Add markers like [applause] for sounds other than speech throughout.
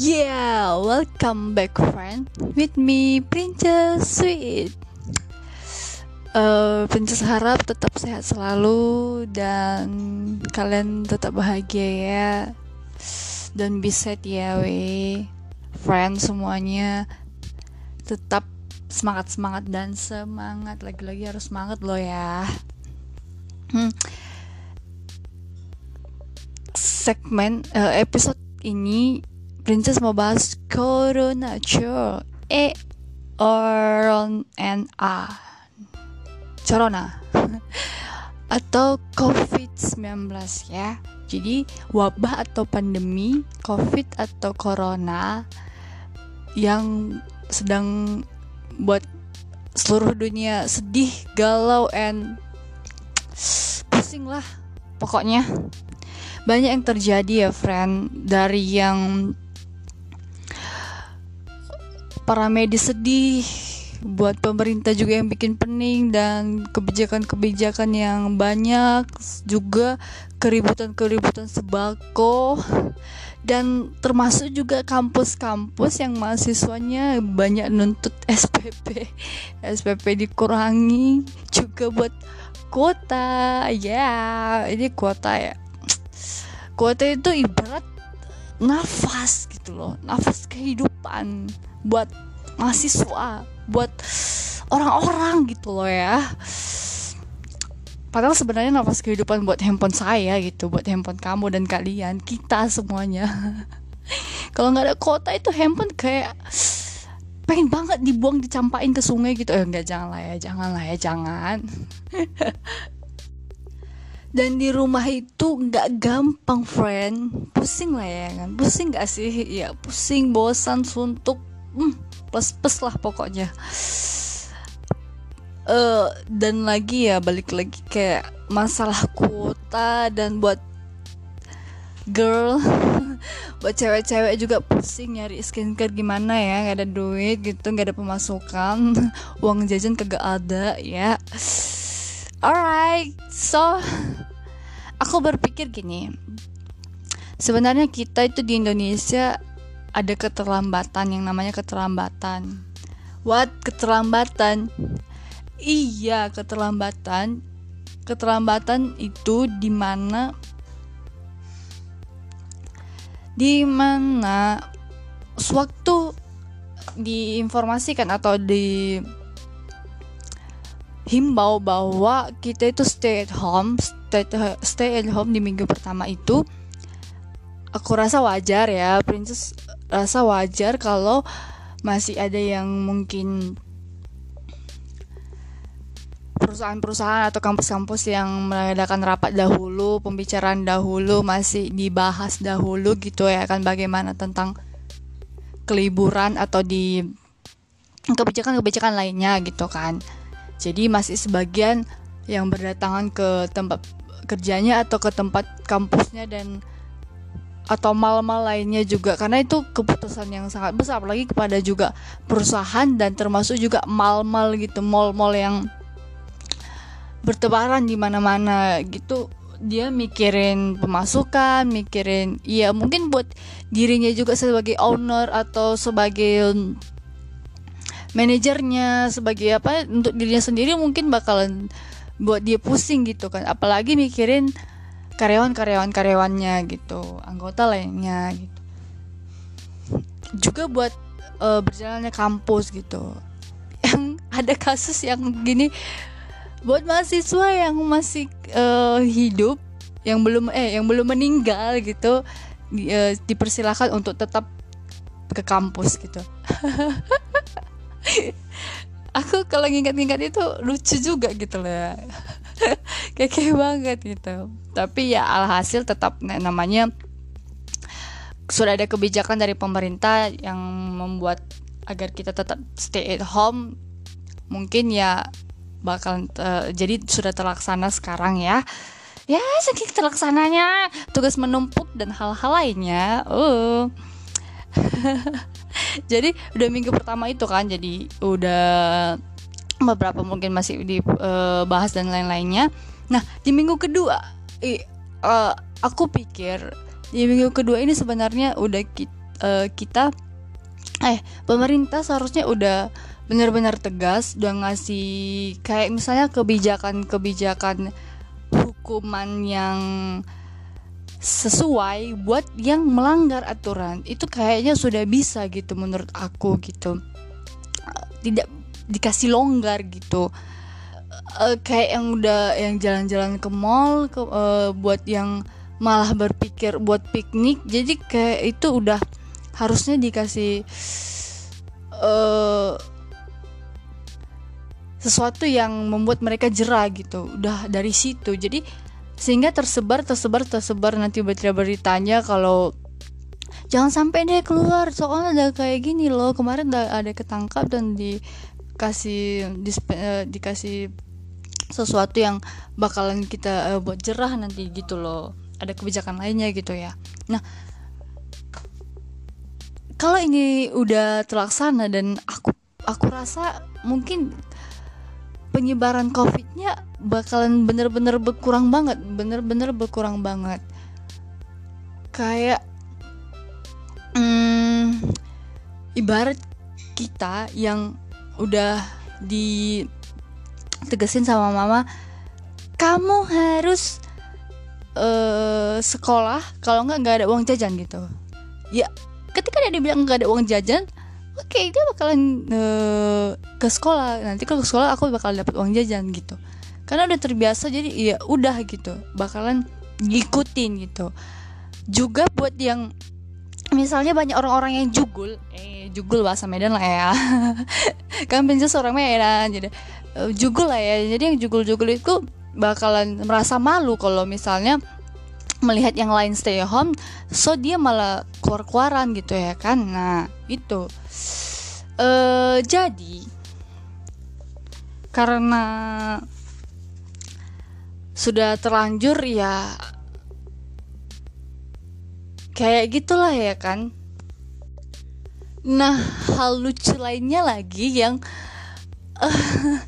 Yeah, welcome back friend. With me Princess Sweet. Uh, Princess harap tetap sehat selalu Dan kalian tetap bahagia ya. Dan be sad ya we Friend semuanya. Tetap semangat-semangat dan semangat. Lagi-lagi harus semangat loh ya. Hmm. Segmen uh, episode ini Princess mau bahas Corona Cure E or N A. Corona. [laughs] Atau COVID-19 ya. Jadi wabah atau pandemi COVID atau Corona yang sedang buat seluruh dunia sedih, galau, and pusing lah pokoknya. Banyak yang terjadi ya friend. Dari yang para medis sedih buat pemerintah juga yang bikin pening dan kebijakan-kebijakan yang banyak juga keributan-keributan sebako dan termasuk juga kampus-kampus yang mahasiswanya banyak nuntut [laughs] SPP SPP dikurangi juga buat kuota. Ya ini kuota ya. Kuota itu ibarat nafas gitu loh nafas kehidupan buat mahasiswa buat orang-orang gitu loh ya. Padahal sebenarnya nafas kehidupan buat handphone saya gitu buat handphone kamu dan kalian kita semuanya. [laughs] Kalau nggak ada kota itu handphone kayak pengen banget dibuang dicampain ke sungai gitu. Eh enggak jangan lah ya jangan lah ya jangan [laughs] dan di rumah itu nggak gampang friend. Pusing lah ya kan? Pusing nggak sih? Ya pusing bosan suntuk. Hmm, plus plus lah pokoknya. Uh, dan lagi ya balik lagi kayak masalah kuota dan buat girl [laughs] buat cewek-cewek juga pusing nyari skincare gimana ya? Nggak ada duit gitu nggak ada pemasukan. [laughs] Uang jajan kagak ada ya. Alright so aku berpikir gini sebenarnya kita itu di Indonesia ada keterlambatan yang namanya keterlambatan. What keterlambatan? Iya, keterlambatan. Keterlambatan itu di mana di mana sewaktu diinformasikan atau di himbau bahwa kita itu stay at home, stay, stay at home di minggu pertama itu aku rasa wajar ya Princess rasa wajar kalau masih ada yang mungkin perusahaan-perusahaan atau kampus-kampus yang mengadakan rapat dahulu, pembicaraan dahulu masih dibahas dahulu gitu ya kan bagaimana tentang keliburan atau di kebijakan-kebijakan lainnya gitu kan. Jadi masih sebagian yang berdatangan ke tempat kerjanya atau ke tempat kampusnya dan atau mal-mal lainnya juga. Karena itu keputusan yang sangat besar apalagi kepada juga perusahaan dan termasuk juga mal-mal gitu mal-mal yang bertebaran di mana-mana gitu. Dia mikirin pemasukan, mikirin iya mungkin buat dirinya juga sebagai owner atau sebagai manajernya sebagai apa untuk dirinya sendiri mungkin bakalan buat dia pusing gitu kan. Apalagi mikirin karyawan-karyawan karyawannya gitu anggota lainnya gitu. Juga buat uh, berjalannya kampus gitu. Yang [laughs] ada kasus yang gini buat mahasiswa yang masih uh, hidup yang belum eh yang belum meninggal gitu di, uh, dipersilakan untuk tetap ke kampus gitu [laughs] aku kalau ngingat-ngingat itu lucu juga gitu loh. [laughs] Keke banget gitu. Tapi ya alhasil tetap namanya sudah ada kebijakan dari pemerintah yang membuat agar kita tetap stay at home mungkin ya bakal uh, jadi sudah terlaksana sekarang ya. Ya saking terlaksananya tugas menumpuk dan hal-hal lainnya. Uh [laughs] jadi udah minggu pertama itu kan jadi udah beberapa mungkin masih dibahas eh, dan lain-lainnya. Nah di minggu kedua, uh, aku pikir di minggu kedua ini sebenarnya udah kita, uh, kita eh pemerintah seharusnya udah benar-benar tegas udah ngasih kayak misalnya kebijakan-kebijakan hukuman yang sesuai buat yang melanggar aturan. Itu kayaknya sudah bisa gitu menurut aku gitu. Tidak dikasih longgar gitu. Uh, kayak yang udah yang jalan-jalan ke mall ke, uh, buat yang malah berpikir buat piknik. Jadi kayak itu udah harusnya dikasih uh, sesuatu yang membuat mereka jerah gitu. Udah dari situ. Jadi sehingga tersebar tersebar tersebar. Nanti berita beritanya kalau jangan sampai deh keluar soalnya ada kayak gini loh. Kemarin ada, ada ketangkap dan dikasih uh, dikasih sesuatu yang bakalan kita uh, buat jerah nanti gitu loh. Ada kebijakan lainnya gitu ya. Nah kalau ini udah terlaksana dan aku aku rasa mungkin penyebaran covidnya bakalan bener-bener berkurang banget bener-bener berkurang banget. Kayak hmm, ibarat kita yang udah ditegesin sama mama kamu harus uh, sekolah kalau nggak nggak ada uang jajan gitu. Ya ketika dia bilang nggak ada uang jajan oke dia bakalan uh, ke sekolah. Nanti kalau ke sekolah aku bakalan dapat uang jajan gitu. Karena udah terbiasa jadi ya udah gitu. Bakalan ngikutin gitu. Juga buat yang misalnya banyak orang-orang yang jugul eh jugul bahasa Medan lah ya. [laughs] Kan pinjus orang Medan jadi uh, jugul lah ya. Jadi yang jugul-jugul itu bakalan merasa malu kalau misalnya melihat yang lain stay home so dia malah keluar-keluaran gitu ya kan? Nah itu. Uh, jadi karena sudah terlanjur ya kayak gitulah ya kan? Nah hal lucu lainnya lagi yang [laughs]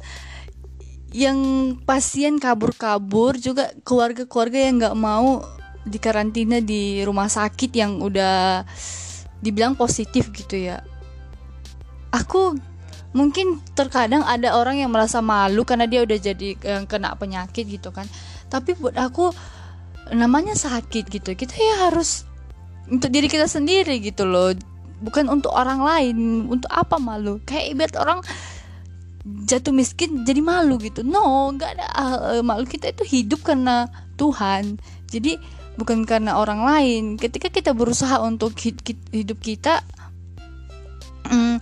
yang pasien kabur-kabur juga keluarga-keluarga yang nggak mau di karantina di rumah sakit yang udah dibilang positif gitu ya. Aku mungkin terkadang ada orang yang merasa malu karena dia udah jadi yang kena penyakit gitu kan. Tapi buat aku namanya sakit gitu kita ya harus untuk diri kita sendiri gitu loh. Bukan untuk orang lain untuk apa malu? Kayak ibarat orang jatuh miskin jadi malu gitu. No nggak ada uh, malu kita itu hidup karena Tuhan. Jadi bukan karena orang lain. Ketika kita berusaha untuk hidup kita mm,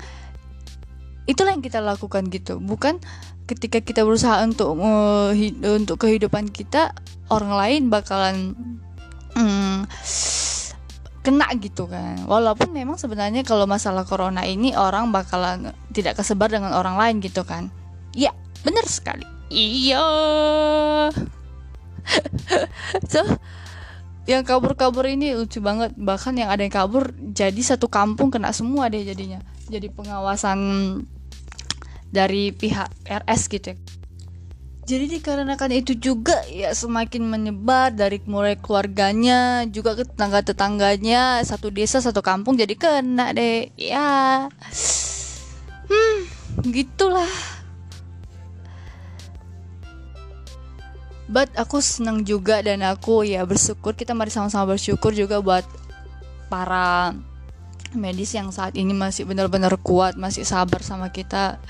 itulah yang kita lakukan gitu. Bukan ketika kita berusaha untuk uh, untuk kehidupan kita orang lain bakalan mm, kena gitu kan. Walaupun memang sebenarnya kalau masalah corona ini orang bakalan tidak kesebar dengan orang lain gitu kan. Ya benar sekali. Iya. [laughs] So yang kabur-kabur ini lucu banget. Bahkan yang ada yang kabur jadi satu kampung kena semua deh jadinya. Jadi pengawasan dari pihak RS gitu ya. jadi dikarenakan itu juga ya semakin menyebar dari mulai keluarganya juga ke tetangga-tetangganya. Satu desa satu kampung jadi kena deh. Ya. Hmm gitulah but aku senang juga dan aku ya bersyukur kita mari sama-sama bersyukur juga buat para medis yang saat ini masih benar-benar kuat masih sabar sama kita.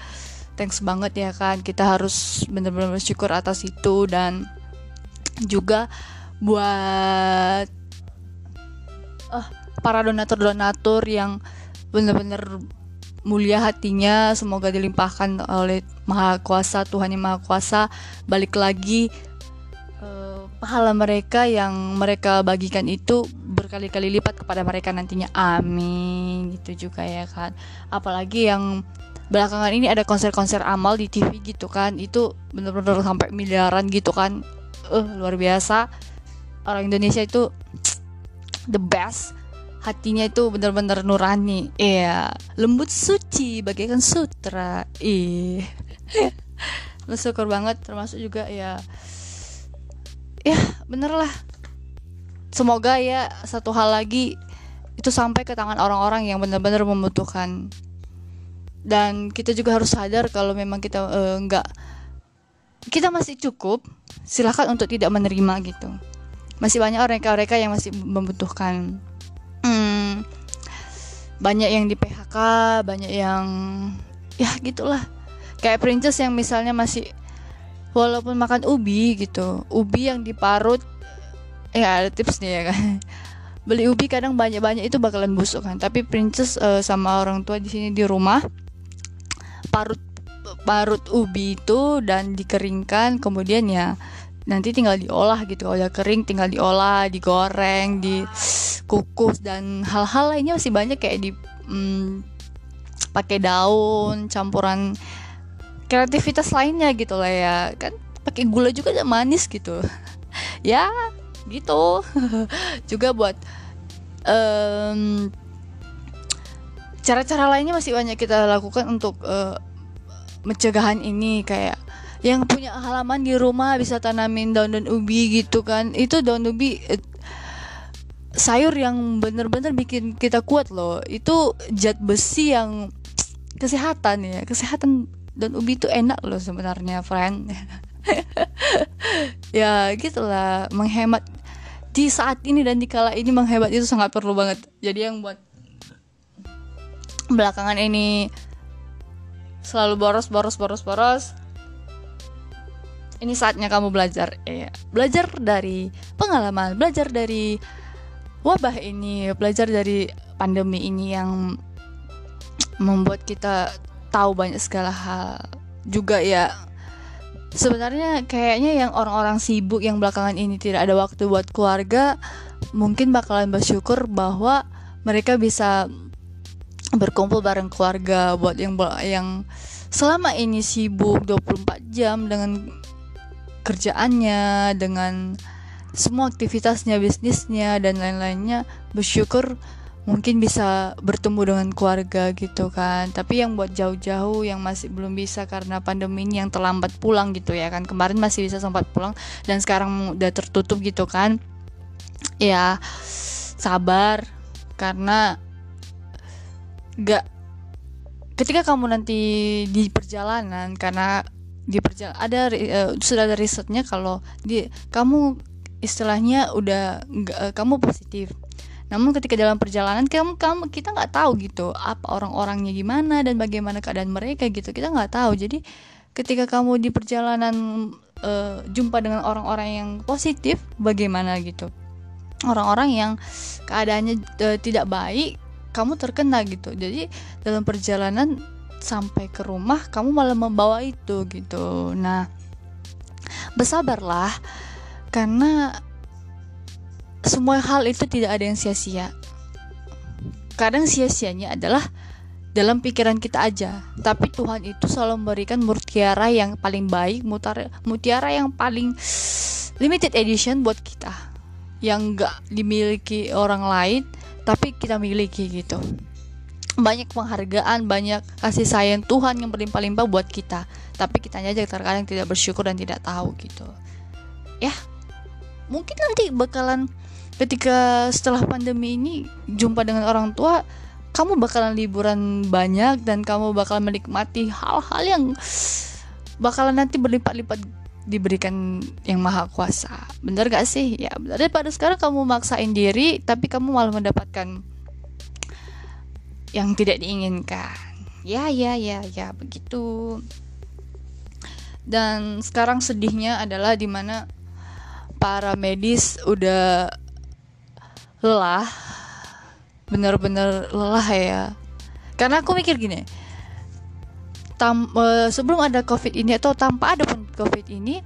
Thanks banget ya kan kita harus benar-benar bersyukur atas itu. Dan juga buat uh, para donatur-donatur yang benar-benar mulia hatinya semoga dilimpahkan oleh maha kuasa Tuhan yang maha kuasa. Balik lagi pahala mereka yang mereka bagikan itu berkali-kali lipat kepada mereka nantinya. Amin. Gitu juga ya kan apalagi yang belakangan ini ada konser-konser amal di TV gitu kan. Itu bener-bener sampai miliaran gitu kan. Uh, luar biasa. Orang Indonesia itu [tsk] the best. Hatinya itu bener-bener nurani. Iya. Lembut suci bagaikan sutra. Ih. [laughs] Bersyukur banget termasuk juga ya ya bener lah. Semoga ya satu hal lagi itu sampai ke tangan orang-orang yang benar-benar membutuhkan. Dan kita juga harus sadar kalau memang kita uh, nggak kita masih cukup silakan untuk tidak menerima gitu. Masih banyak orang-orang yang masih membutuhkan. Hmm, banyak yang di PHK banyak yang ya gitulah. Kayak princess yang misalnya masih walaupun makan ubi gitu. Ubi yang diparut ya ada tipsnya ya kan. [laughs] Beli ubi kadang banyak-banyak itu bakalan busuk kan. Tapi princess uh, sama orang tua di sini di rumah parut parut ubi itu dan dikeringkan kemudian ya nanti tinggal diolah gitu. Kalau udah kering tinggal diolah digoreng dikukus dan hal-hal lainnya masih banyak kayak di hmm, pakai daun campuran kreativitas lainnya gitu lah ya. Kan pakai gula juga udah manis gitu. [laughs] Ya gitu. [laughs] Juga buat um, cara-cara lainnya masih banyak kita lakukan untuk uh, mencegahan ini. Kayak yang punya halaman di rumah bisa tanamin daun dan ubi gitu kan. Itu daun ubi eh, sayur yang bener-bener bikin kita kuat loh. Itu zat besi yang [tsk] kesehatan ya kesehatan dan ubi itu enak loh sebenarnya friend. [laughs] Ya gitulah. Menghemat. Di saat ini dan di kala ini menghemat itu sangat perlu banget. Jadi yang buat belakangan ini selalu boros boros boros boros ini saatnya kamu belajar. Ya. Belajar dari pengalaman belajar dari wabah ini belajar dari pandemi ini yang membuat kita tahu banyak segala hal juga ya. Sebenarnya kayaknya yang orang-orang sibuk yang belakangan ini tidak ada waktu buat keluarga mungkin bakalan bersyukur bahwa mereka bisa berkumpul bareng keluarga buat yang yang selama ini sibuk 24 jam dengan kerjaannya dengan semua aktivitasnya bisnisnya dan lain-lainnya bersyukur mungkin bisa bertemu dengan keluarga gitu kan. Tapi yang buat jauh-jauh yang masih belum bisa karena pandemi ini yang terlambat pulang gitu ya kan. Kemarin masih bisa sempat pulang dan sekarang udah tertutup gitu kan. Ya sabar karena gak ketika kamu nanti di perjalanan karena di perjalanan ada uh, sudah ada risetnya kalau di kamu istilahnya udah uh, kamu positif namun ketika dalam perjalanan kamu kamu kita nggak tahu gitu apa orang-orangnya gimana dan bagaimana keadaan mereka gitu. Kita nggak tahu. Jadi ketika kamu di perjalanan uh, jumpa dengan orang-orang yang positif bagaimana gitu? Orang-orang yang keadaannya uh, tidak baik kamu terkena gitu. Jadi dalam perjalanan sampai ke rumah kamu malah membawa itu gitu. Nah bersabarlah karena semua hal itu tidak ada yang sia-sia kadang sia-sianya adalah dalam pikiran kita aja tapi Tuhan itu selalu memberikan mutiara yang paling baik mutiara, yang paling limited edition buat kita yang gak dimiliki orang lain tapi kita miliki gitu banyak penghargaan, banyak kasih sayang Tuhan yang berlimpah-limpah buat kita. Tapi kita aja terkadang tidak bersyukur dan tidak tahu gitu. Ya, mungkin nanti bakalan ketika setelah pandemi ini jumpa dengan orang tua, kamu bakalan liburan banyak dan kamu bakalan menikmati hal-hal yang bakalan nanti berlipat-lipat diberikan yang maha kuasa. Bener gak sih? Ya bener. Daripada sekarang kamu maksain diri, tapi kamu malah mendapatkan yang tidak diinginkan. Ya, ya, ya, ya, begitu. Dan sekarang sedihnya adalah di mana para medis udah lelah, bener-bener lelah ya. Karena aku mikir gini, tam, uh, sebelum ada covid ini atau tanpa ada pun covid ini,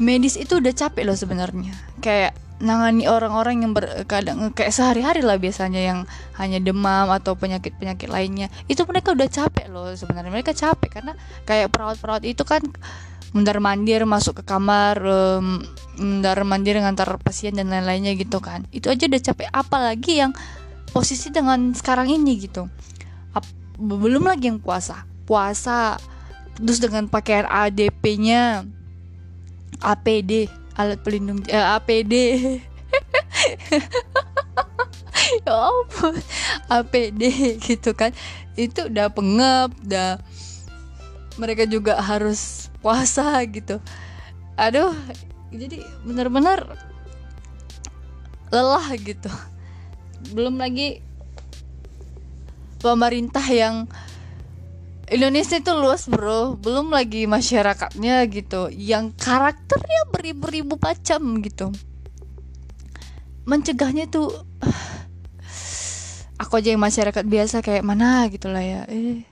medis itu udah capek loh sebenarnya. Kayak nangani orang-orang yang berkadang kayak sehari-hari lah biasanya yang hanya demam atau penyakit-penyakit lainnya itu mereka udah capek loh sebenarnya mereka capek karena kayak perawat-perawat itu kan mundar mandir masuk ke kamar um, mundar mandir ngantar pasien dan lain-lainnya gitu kan. Itu aja udah capek apalagi yang posisi dengan sekarang ini gitu. Ap belum lagi yang puasa. Puasa terus dengan pakaian ADP-nya APD alat pelindung eh, APD [laughs] ya ampun APD gitu kan. Itu udah pengep udah mereka juga harus puasa gitu. Aduh jadi benar-benar lelah gitu. Belum lagi pemerintah yang Indonesia itu luas bro. Belum lagi masyarakatnya gitu yang karakternya beribu-ribu macam gitu. Mencegahnya tuh [sighs] aku aja yang masyarakat biasa kayak mana gitu lah ya. Eh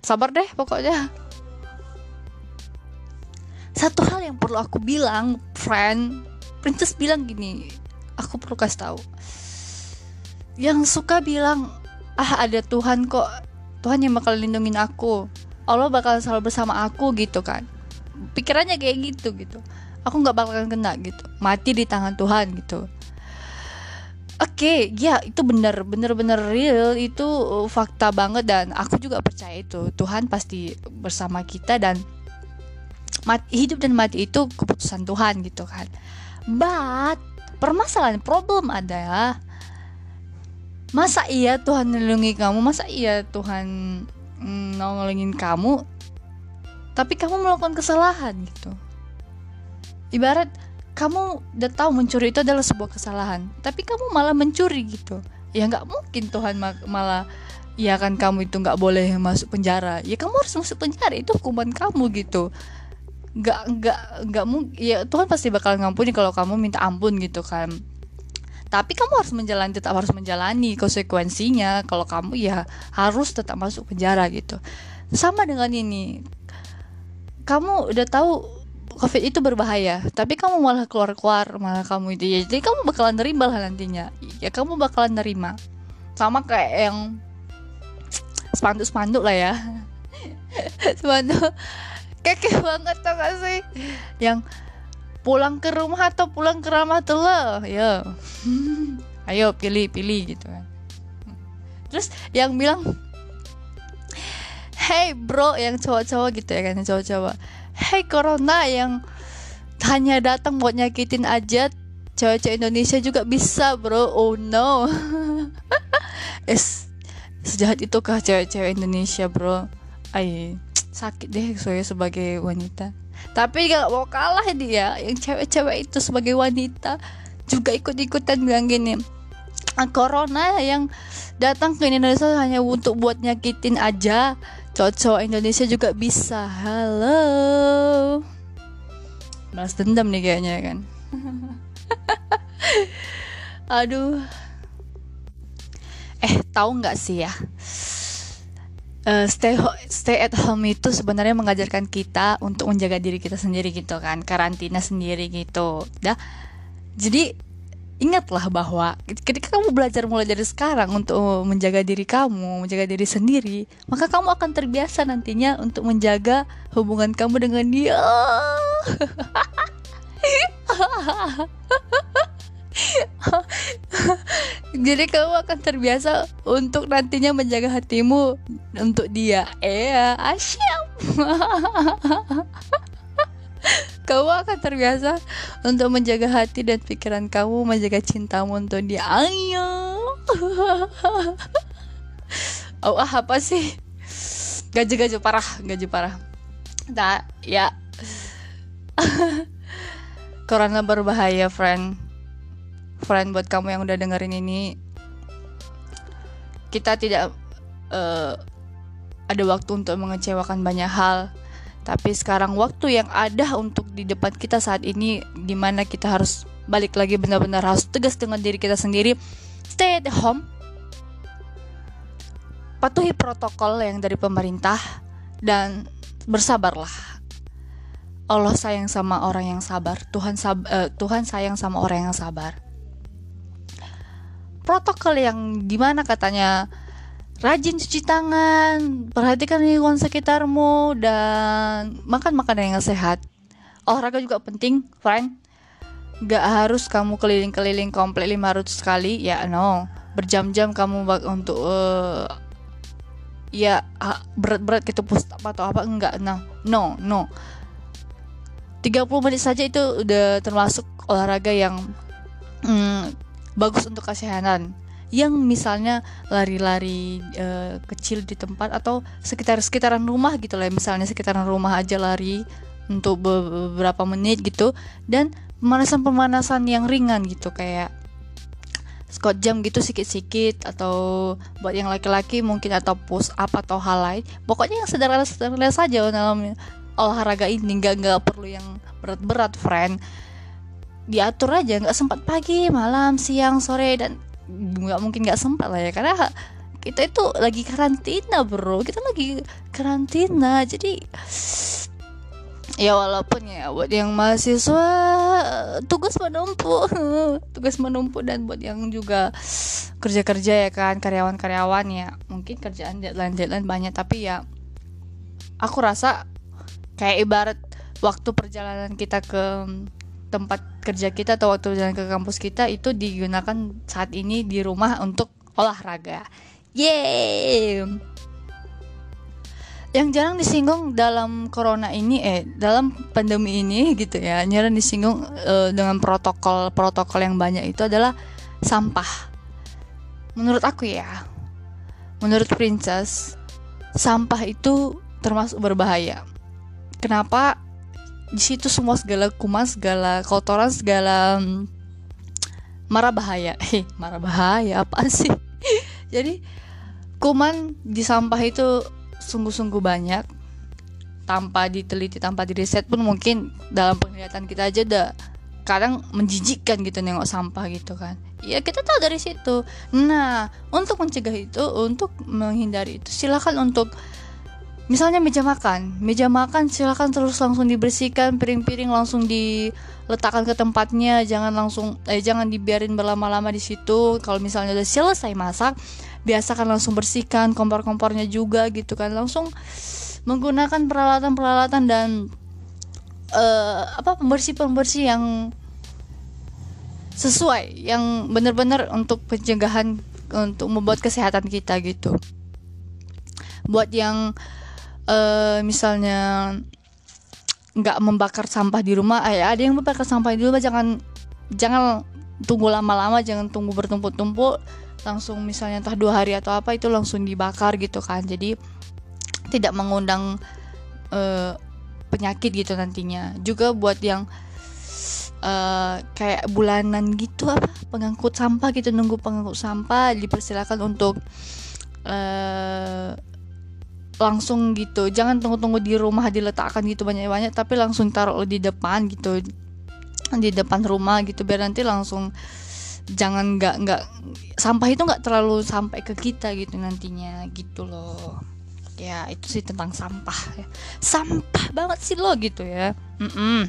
sabar deh pokoknya satu hal yang perlu aku bilang friend princess bilang gini aku perlu kasih tahu. Yang suka bilang ah ada Tuhan kok. Tuhan yang bakal lindungin aku. Allah bakal selalu bersama aku gitu kan. Pikirannya kayak gitu gitu. Aku nggak bakalan kena gitu. Mati di tangan Tuhan gitu. Oke, okay, ya itu benar, benar-benar real, itu uh, fakta banget dan aku juga percaya itu. Tuhan pasti bersama kita dan mati, hidup dan mati itu keputusan Tuhan gitu kan. But permasalahan problem ada masa iya Tuhan melindungi kamu masa iya Tuhan mm, nolongin kamu tapi kamu melakukan kesalahan gitu. Ibarat kamu udah tahu mencuri itu adalah sebuah kesalahan tapi kamu malah mencuri gitu. Ya nggak mungkin Tuhan malah ya kan kamu itu nggak boleh masuk penjara. Ya kamu harus masuk penjara itu hukuman kamu gitu nggak nggak nggak mungkin ya Tuhan pasti bakal ngampuni kalau kamu minta ampun gitu kan. Tapi kamu harus menjalani tetap harus menjalani konsekuensinya. Kalau kamu ya harus tetap masuk penjara gitu. Sama dengan ini. Kamu udah tahu covid itu berbahaya tapi kamu malah keluar keluar malah kamu itu. Ya jadi kamu bakalan nerima lah nantinya. Ya kamu bakalan nerima. Sama kayak yang spanduk spanduk lah ya. [laughs] Spanduk keke banget tau gak sih? Yang pulang ke rumah atau pulang ke rahmatullah ya ayo pilih pilih gitu kan. Terus yang bilang hey bro yang cowok-cowok gitu ya kan cowok-cowok. Hey corona yang hanya datang buat nyakitin aja cewek-cewek Indonesia juga bisa bro. Oh no. [laughs] Es sejahat itukah cewek-cewek Indonesia bro? Ay sakit deh saya sebagai wanita. Tapi gak mau kalah dia. Yang cewek-cewek itu sebagai wanita juga ikut-ikutan bilang gini ah, corona yang datang ke Indonesia hanya untuk buat nyakitin aja. Cowok Indonesia juga bisa. Halo. Balas dendam nih kayaknya kan? [laughs] Aduh. Eh tahu nggak sih ya uh, stay stay at home itu sebenarnya mengajarkan kita untuk menjaga diri kita sendiri gitu kan karantina sendiri gitu dah jadi ingatlah bahwa ketika kamu belajar mulai dari sekarang untuk menjaga diri kamu, menjaga diri sendiri, maka kamu akan terbiasa nantinya untuk menjaga hubungan kamu dengan dia. [laughs] Jadi kamu akan terbiasa untuk nantinya menjaga hatimu untuk dia. Eh, asyam. [laughs] kamu akan terbiasa untuk menjaga hati dan pikiran kamu, menjaga cintamu untuk dia. Ayo. [laughs] oh, ah, apa sih? Gaji-gaji parah, gaji parah. Nah, ya. [laughs] Corona berbahaya, friend friend buat kamu yang udah dengerin ini kita tidak uh, ada waktu untuk mengecewakan banyak hal. Tapi sekarang waktu yang ada untuk di depan kita saat ini di mana kita harus balik lagi benar-benar harus tegas dengan diri kita sendiri. Stay at home. Patuhi protokol yang dari pemerintah dan bersabarlah. Allah sayang sama orang yang sabar. Tuhan sab uh, Tuhan sayang sama orang yang sabar protokol yang di mana katanya rajin cuci tangan, perhatikan lingkungan sekitarmu dan makan makanan yang sehat. Olahraga juga penting, friend. Gak harus kamu keliling-keliling komplek 500 kali, ya no. Berjam-jam kamu untuk uh, ya berat-berat gitu push up atau apa enggak nah no no 30 menit saja itu udah termasuk olahraga yang mm, bagus untuk kesehatan. Yang misalnya lari-lari uh, kecil di tempat atau sekitar sekitaran rumah gitu lah misalnya sekitaran rumah aja lari untuk beberapa menit gitu. Dan pemanasan-pemanasan yang ringan gitu kayak squat jam gitu sikit-sikit atau buat yang laki-laki mungkin atau push up atau hal lain. Pokoknya yang sederhana-sederhana saja dalam olahraga ini. Nggak nggak perlu yang berat-berat friend diatur aja nggak sempat pagi malam siang sore dan nggak mungkin nggak sempat lah ya. Karena kita itu lagi karantina bro. Kita lagi karantina jadi ya walaupun ya buat yang mahasiswa tugas menumpuk. [laughs] Tugas menumpuk dan buat yang juga kerja-kerja ya kan karyawan-karyawan ya. Mungkin kerjaan deadline deadline banyak tapi ya aku rasa kayak ibarat waktu perjalanan kita ke tempat kerja kita atau waktu jalan ke kampus kita itu digunakan saat ini di rumah untuk olahraga. Yeay! yang jarang disinggung dalam corona ini eh dalam pandemi ini gitu ya jarang disinggung uh, dengan protokol protokol yang banyak itu adalah sampah menurut aku ya menurut princess sampah itu termasuk berbahaya kenapa di situ semua segala kuman segala kotoran segala um, marah bahaya. [laughs] Eh marah bahaya apa sih? [laughs] Jadi kuman di sampah itu sungguh-sungguh banyak. Tanpa diteliti tanpa diriset pun mungkin dalam penglihatan kita aja udah kadang menjijikkan gitu nengok sampah gitu kan. Ya kita tahu dari situ. Nah untuk mencegah itu untuk menghindari itu silakan untuk misalnya meja makan. Meja makan silakan terus langsung dibersihkan piring-piring langsung diletakkan ke tempatnya jangan langsung eh jangan dibiarin berlama-lama di situ. Kalau misalnya udah selesai masak biasakan langsung bersihkan kompor-kompornya juga gitu kan. Langsung menggunakan peralatan-peralatan dan uh, apa pembersih-pembersih yang sesuai yang benar-benar untuk pencegahan untuk membuat kesehatan kita gitu. Buat yang uh, misalnya nggak membakar sampah di rumah eh, ada yang membakar sampah di rumah jangan jangan tunggu lama-lama jangan tunggu bertumpuk-tumpuk. Langsung misalnya entah dua hari atau apa itu langsung dibakar gitu kan. Jadi tidak mengundang uh, penyakit gitu nantinya. Juga buat yang uh, kayak bulanan gitu apa pengangkut sampah gitu nunggu pengangkut sampah dipersilakan untuk uh, langsung gitu. Jangan tunggu-tunggu di rumah diletakkan gitu banyak-banyak tapi langsung taruh di depan gitu. Di depan rumah gitu biar nanti langsung jangan nggak nggak sampah itu nggak terlalu sampai ke kita gitu nantinya gitu loh. Ya itu sih tentang sampah ya. sampah banget sih lo gitu ya. Mm -mm.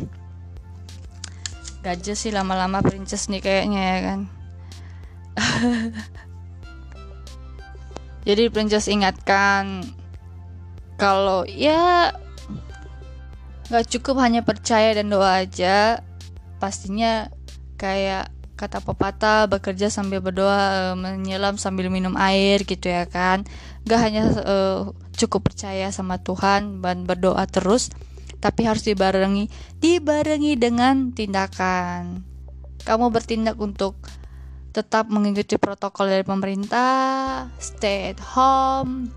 gajah sih lama-lama princess nih kayaknya ya kan. [laughs] Jadi princess ingatkan kalau ya nggak cukup hanya percaya dan doa aja. Pastinya kayak kata pepatah bekerja sambil berdoa uh, menyelam sambil minum air gitu ya kan. Gak hanya uh, cukup percaya sama Tuhan dan berdoa terus tapi harus dibarengi dibarengi dengan tindakan. Kamu bertindak untuk tetap mengikuti protokol dari pemerintah stay at home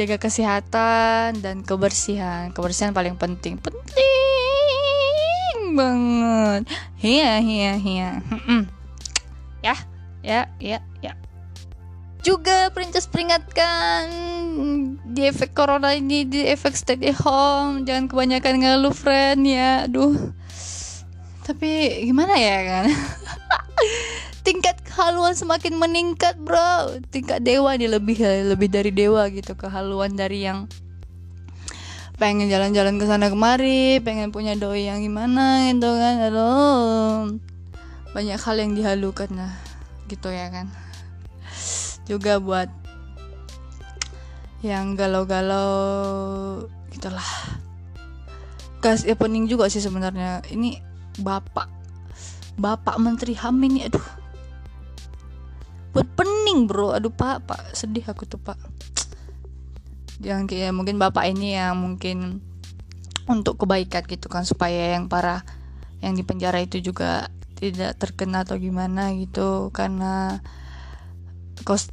jaga kesehatan dan kebersihan. Kebersihan paling penting. Penting banget. Iya iya iya. Ya ya ya ya. Juga princess peringatkan di efek corona ini di efek stay at home. Jangan kebanyakan ngeluh friend ya. Aduh. Tapi gimana ya kan [laughs] tingkat kehaluan semakin meningkat bro. Tingkat dewa nih lebih lebih dari dewa gitu. Kehaluan dari yang pengen jalan-jalan ke sana kemari pengen punya doi yang gimana gitu kan. Aduh. Banyak hal yang dihalukan lah gitu ya kan. Juga buat yang galau-galau gitulah. Gas ya pening juga sih sebenarnya. Ini bapak bapak menteri ham ini aduh buat pening bro. Aduh pak pak. Sedih aku tuh pak. Yang kayak mungkin bapak ini yang mungkin untuk kebaikan gitu kan supaya yang para yang di penjara itu juga tidak terkena atau gimana gitu. Karena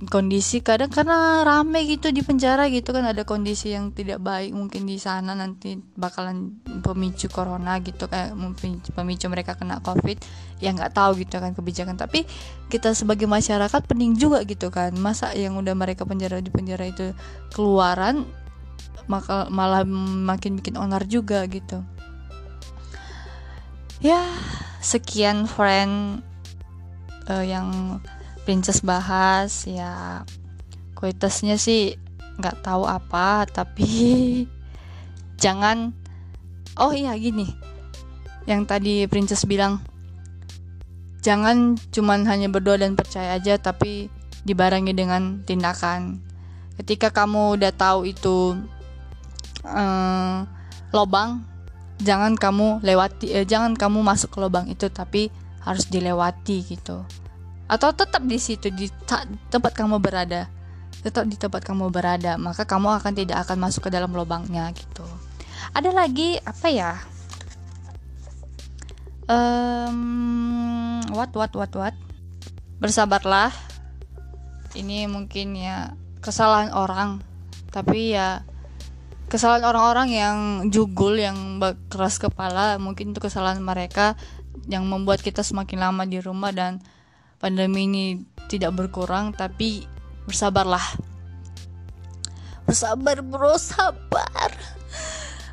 kondisi kadang karena rame gitu di penjara gitu kan ada kondisi yang tidak baik mungkin di sana nanti bakalan pemicu corona gitu kayak mungkin pemicu mereka kena covid ya nggak tahu gitu kan kebijakan. Tapi kita sebagai masyarakat pening juga gitu kan masa yang udah mereka penjara di penjara itu keluaran maka malah makin bikin onar juga gitu. Ya sekian friend uh, yang princess bahas ya. Kualitasnya sih nggak tahu apa tapi [laughs] jangan. Oh iya gini. Yang tadi princess bilang jangan cuman hanya berdoa dan percaya aja tapi dibarengi dengan tindakan. Ketika kamu udah tahu itu um, lobang jangan kamu lewati eh, jangan kamu masuk ke lubang itu tapi harus dilewati gitu atau tetap di situ di tempat kamu berada. Tetap di tempat kamu berada maka kamu akan tidak akan masuk ke dalam lubangnya gitu. Ada lagi apa ya? Um, what what what what? Bersabarlah. Ini mungkin ya kesalahan orang. Tapi ya kesalahan orang-orang yang jugul yang keras kepala mungkin itu kesalahan mereka yang membuat kita semakin lama di rumah dan pandemi ini tidak berkurang tapi bersabarlah. Bersabar bro sabar.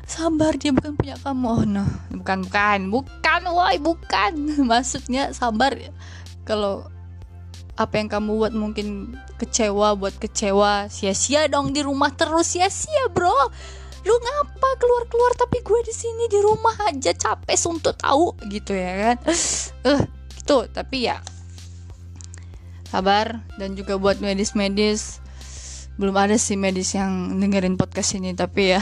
Sabar dia bukan punya kamu. Oh no. Bukan bukan. Bukan woi bukan. [laughs] Maksudnya sabar. Kalau apa yang kamu buat mungkin kecewa buat kecewa sia-sia dong di rumah terus. Sia-sia bro. Lu ngapa keluar-keluar tapi gue di sini di rumah aja. Capek untuk tahu gitu ya kan. [laughs] Eh uh, gitu. Tapi ya sabar dan juga buat medis-medis. Belum ada sih medis yang dengerin podcast ini tapi ya.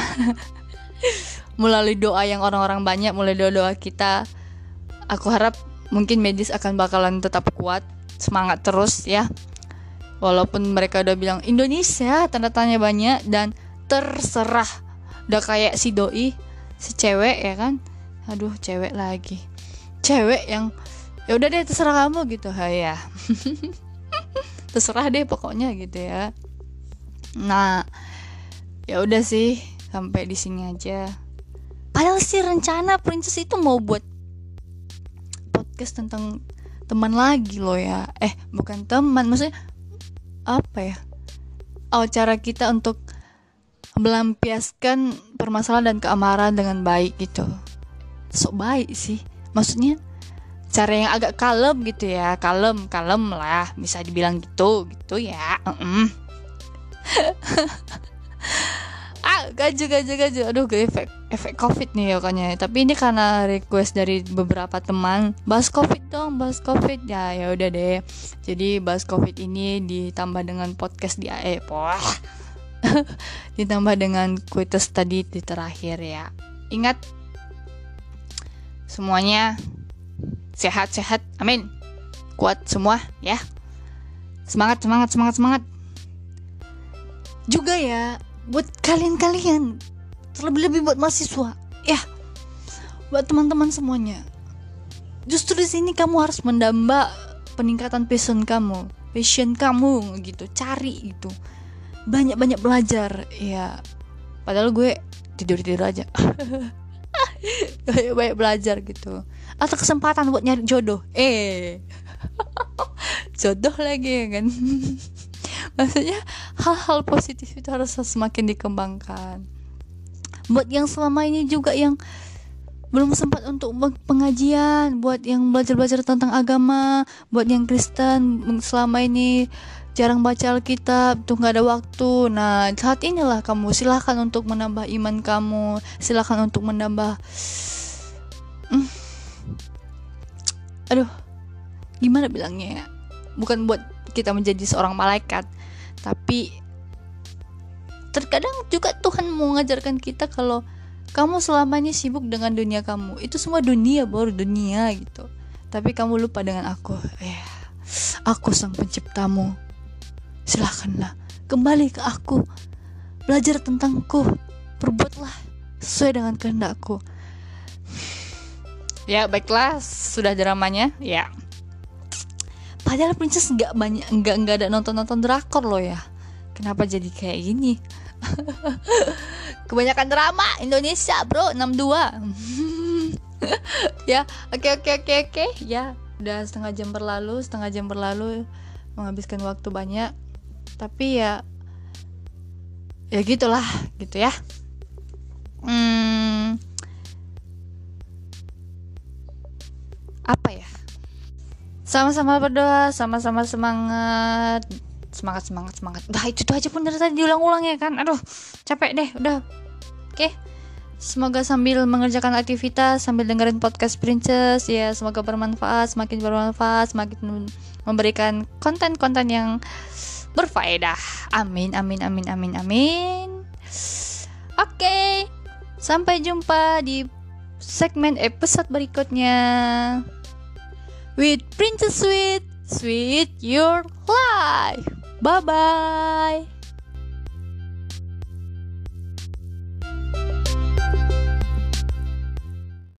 [laughs] Melalui doa yang orang-orang banyak mulai doa-doa kita aku harap mungkin medis akan bakalan tetap kuat semangat terus ya. Walaupun mereka udah bilang Indonesia tanda tanya banyak dan terserah. Udah kayak si doi si cewek ya kan? Aduh cewek lagi. Cewek yang ya udah deh terserah kamu gitu. Ha ya [laughs] terserah deh pokoknya gitu ya. Nah ya udah sih sampai di sini aja. Padahal sih rencana princess itu mau buat podcast tentang teman lagi loh ya. Eh bukan teman maksudnya apa ya? Oh cara kita untuk melampiaskan permasalahan dan keamaran dengan baik gitu. Sok baik sih. Maksudnya cara yang agak kalem gitu ya. Kalem kalem lah bisa dibilang gitu gitu ya. Uh [laughs] -uh. ah gaju gaju gaju. Aduh ke efek efek covid nih ya tapi ini karena request dari beberapa teman bahas covid dong bahas covid. Ya ya udah deh. Jadi bahas covid ini ditambah dengan podcast di AE poh. [laughs] Ditambah dengan quiz tadi di terakhir ya. Ingat semuanya sehat-sehat. Amin. Kuat semua ya. Semangat semangat semangat semangat. Juga ya buat kalian-kalian. Terlebih-lebih buat mahasiswa ya. Buat teman-teman semuanya. Justru di sini kamu harus mendamba peningkatan passion kamu. Passion kamu gitu cari gitu. Banyak-banyak belajar ya. Padahal gue tidur tidur aja [laughs] [laughs] banyak belajar gitu. Atau kesempatan buat nyari jodoh. Eh. [laughs] Jodoh lagi ya kan? [laughs] Maksudnya hal-hal positif itu harus semakin dikembangkan. Buat yang selama ini juga yang belum sempat untuk pengajian buat yang belajar-belajar tentang agama buat yang Kristen. Selama ini jarang baca Alkitab tuh nggak ada waktu. Nah saat inilah kamu silahkan untuk menambah iman kamu silahkan untuk menambah hmm. aduh gimana bilangnya ya? Bukan buat kita menjadi seorang malaikat tapi terkadang juga Tuhan mau mengajarkan kita kalau kamu selama ini sibuk dengan dunia kamu. Itu semua dunia baru dunia gitu. Tapi kamu lupa dengan aku. Ya aku sang penciptamu. Silahkanlah kembali ke aku. Belajar tentangku. Perbuatlah sesuai dengan kehendakku. Ya baiklah. Sudah dramanya? Ya. Padahal princess nggak banyak nggak nggak ada nonton nonton drakor loh ya. Kenapa jadi kayak gini [laughs] kebanyakan drama Indonesia bro. 62 [laughs] ya oke oke oke oke. Ya udah setengah jam berlalu setengah jam berlalu menghabiskan waktu banyak. Tapi ya ya gitulah gitu ya. Hmm, apa ya? Sama-sama berdoa sama-sama semangat semangat semangat semangat udah itu, itu aja pun dari tadi diulang-ulang ya kan aduh capek deh udah oke okay. Semoga sambil mengerjakan aktivitas sambil dengerin podcast Princess ya semoga bermanfaat, semakin bermanfaat, semakin memberikan konten-konten yang berfaedah. Amin amin amin amin amin. Oke. Okay. Sampai jumpa di segmen episode berikutnya. With Princess Sweet, sweet your life. Bye bye.